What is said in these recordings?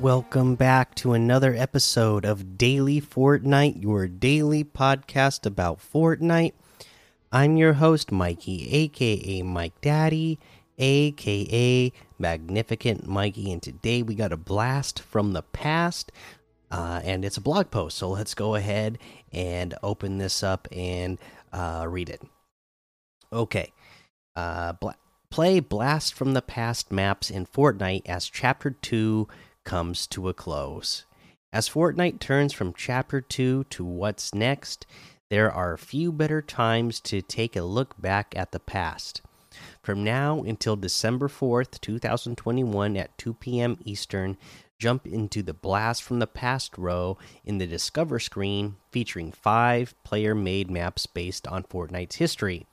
Welcome back to another episode of Daily Fortnite, your daily podcast about Fortnite. I'm your host, Mikey, aka Mike Daddy, aka Magnificent Mikey, and today we got a blast from the past, uh, and it's a blog post. So let's go ahead and open this up and uh, read it. Okay. Uh, bla play Blast from the Past maps in Fortnite as Chapter 2 comes to a close. As Fortnite turns from Chapter 2 to what's next, there are few better times to take a look back at the past. From now until December 4th, 2021 at 2 p.m. Eastern, jump into the Blast from the Past row in the Discover screen featuring five player made maps based on Fortnite's history.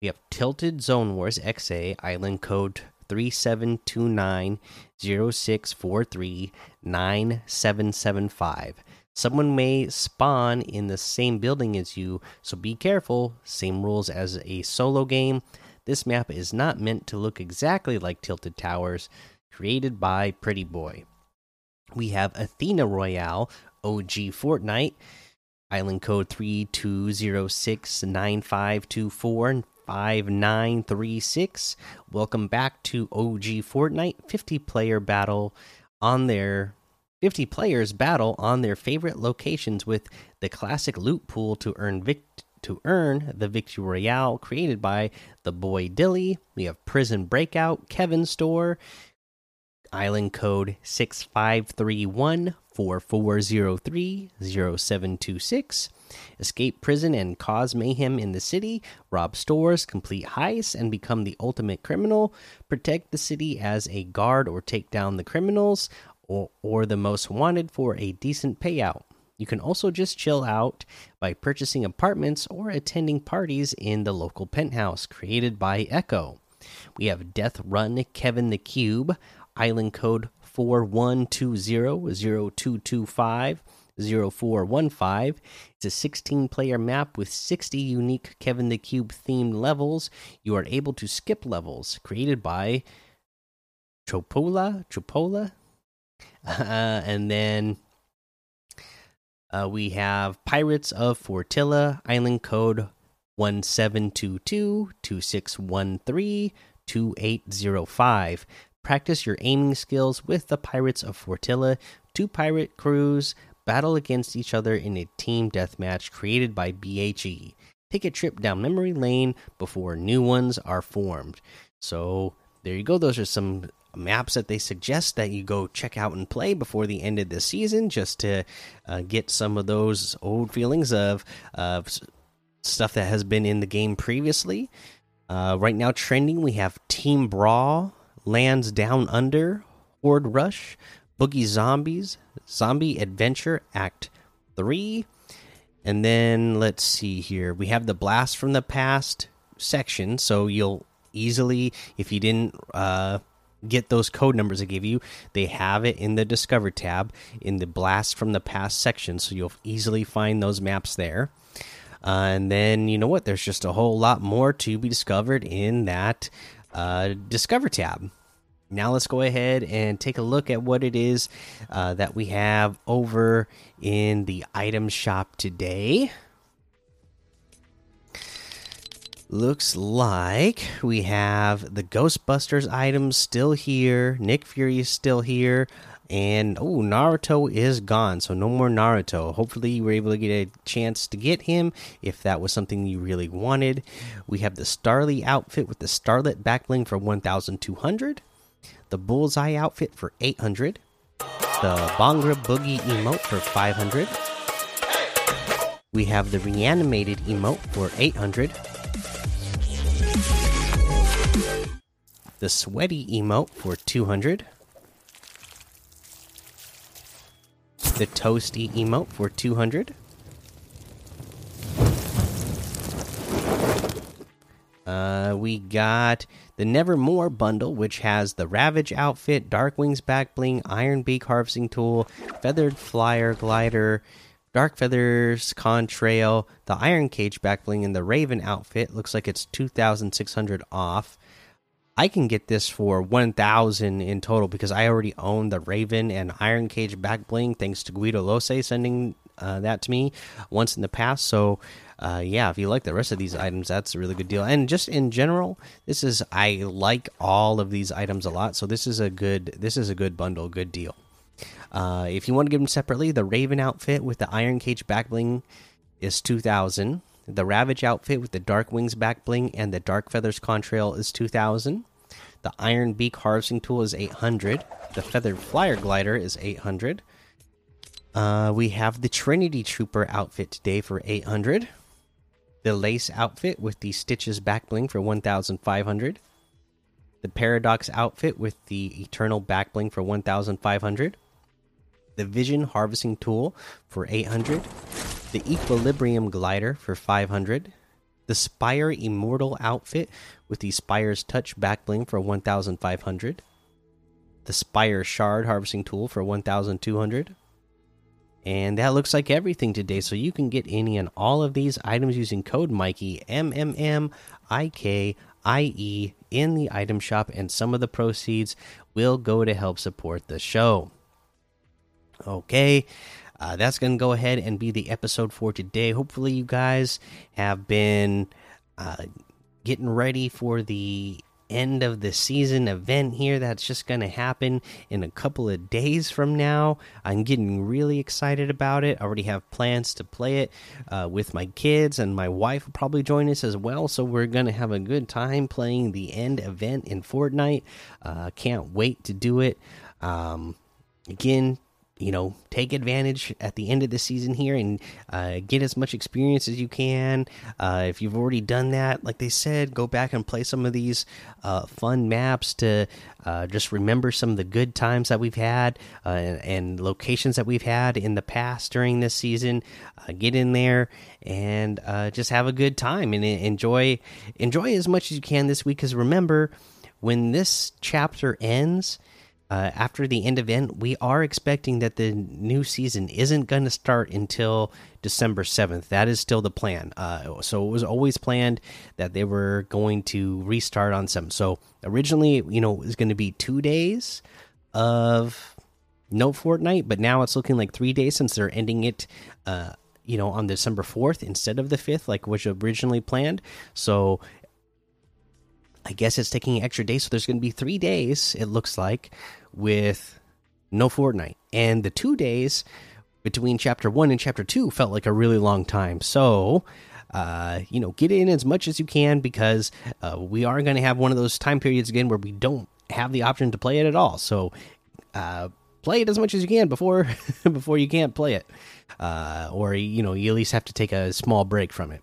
We have Tilted Zone Wars XA Island Code 372906439775. Someone may spawn in the same building as you, so be careful. Same rules as a solo game. This map is not meant to look exactly like Tilted Towers, created by Pretty Boy. We have Athena Royale, OG Fortnite, island code 32069524 5936. Welcome back to OG Fortnite 50 player battle on their 50 players battle on their favorite locations with the classic loot pool to earn vic to earn the victory royale created by the boy Dilly. We have Prison Breakout, Kevin Store, island code 6531 4403 0726. Escape prison and cause mayhem in the city, rob stores, complete heists, and become the ultimate criminal. Protect the city as a guard or take down the criminals or, or the most wanted for a decent payout. You can also just chill out by purchasing apartments or attending parties in the local penthouse created by Echo. We have Death Run Kevin the Cube, island code 41200225. 0415. It's a 16 player map with 60 unique Kevin the Cube themed levels. You are able to skip levels created by Chopola. Chopola? Uh, and then uh, we have Pirates of Fortilla, island code 1722 2613 2805. Practice your aiming skills with the Pirates of Fortilla. Two pirate crews battle against each other in a team deathmatch created by BHE. Take a trip down memory lane before new ones are formed. So, there you go. Those are some maps that they suggest that you go check out and play before the end of the season just to uh, get some of those old feelings of uh, stuff that has been in the game previously. Uh, right now, trending, we have Team Brawl, Lands Down Under, Horde Rush, Boogie Zombies, Zombie Adventure Act 3. And then let's see here. We have the Blast from the Past section. So you'll easily, if you didn't uh, get those code numbers I gave you, they have it in the Discover tab in the Blast from the Past section. So you'll easily find those maps there. Uh, and then you know what? There's just a whole lot more to be discovered in that uh, Discover tab now let's go ahead and take a look at what it is uh, that we have over in the item shop today. Looks like we have the Ghostbusters items still here. Nick Fury is still here. And oh, Naruto is gone, so no more Naruto. Hopefully, you were able to get a chance to get him if that was something you really wanted. We have the Starly outfit with the Starlet backbling for 1,200 the Bullseye outfit for 800, the Bhangra Boogie emote for 500. We have the reanimated emote for 800. The sweaty emote for 200. The toasty emote for 200. Uh, we got the Nevermore bundle, which has the Ravage outfit, Darkwing's back bling, Iron Beak harvesting tool, Feathered Flyer glider, Dark Feathers contrail, the Iron Cage back bling, and the Raven outfit. Looks like it's 2,600 off. I can get this for 1000 in total because I already own the Raven and Iron Cage back bling thanks to Guido Lose sending uh, that to me once in the past. So, uh, yeah, if you like the rest of these items, that's a really good deal. And just in general, this is I like all of these items a lot. So this is a good this is a good bundle, good deal. Uh, if you want to get them separately, the Raven outfit with the Iron Cage back bling is 2000. The Ravage outfit with the Dark Wings back bling and the Dark Feathers contrail is 2000. The Iron Beak harvesting tool is 800. The Feathered Flyer glider is 800. Uh, we have the Trinity Trooper outfit today for 800. The Lace outfit with the Stitches back bling for 1500. The Paradox outfit with the Eternal back bling for 1500. The Vision harvesting tool for 800 the Equilibrium glider for 500, the Spire Immortal outfit with the Spire's Touch back bling for 1500, the Spire Shard harvesting tool for 1200. And that looks like everything today. So you can get any and all of these items using code Mikey M M M I K I E in the item shop, and some of the proceeds will go to help support the show. Okay, uh, that's going to go ahead and be the episode for today. Hopefully, you guys have been uh, getting ready for the end of the season event here that's just going to happen in a couple of days from now. I'm getting really excited about it. I already have plans to play it uh, with my kids, and my wife will probably join us as well. So we're going to have a good time playing the end event in Fortnite. Uh, can't wait to do it. Um, again, you know take advantage at the end of the season here and uh, get as much experience as you can. Uh, if you've already done that like they said go back and play some of these uh, fun maps to uh, just remember some of the good times that we've had uh, and, and, locations that we've had in the past during this season. Uh, get in there and just have a good time and enjoy enjoy as much as you can this week. Because remember when this chapter ends uh, after the end event, we are expecting that the new season isn't going to start until December 7th. That is still the plan. Uh, so it was always planned that they were going to restart on some. So originally, you know, it was going to be two days of no Fortnite, but now it's looking like three days since they're ending it. Uh, you know, on December 4th instead of the 5th, like was originally planned. So I guess it's taking an extra day. So there's going to be three days, it looks like, with no Fortnite. And the two days between chapter one and chapter two felt like a really long time. So, uh, you know, get in as much as you can because uh, we are going to have one of those time periods again where we don't have the option to play it at all. So, uh, play it as much as you can before before you can't play it, uh, or you know, you at least have to take a small break from it.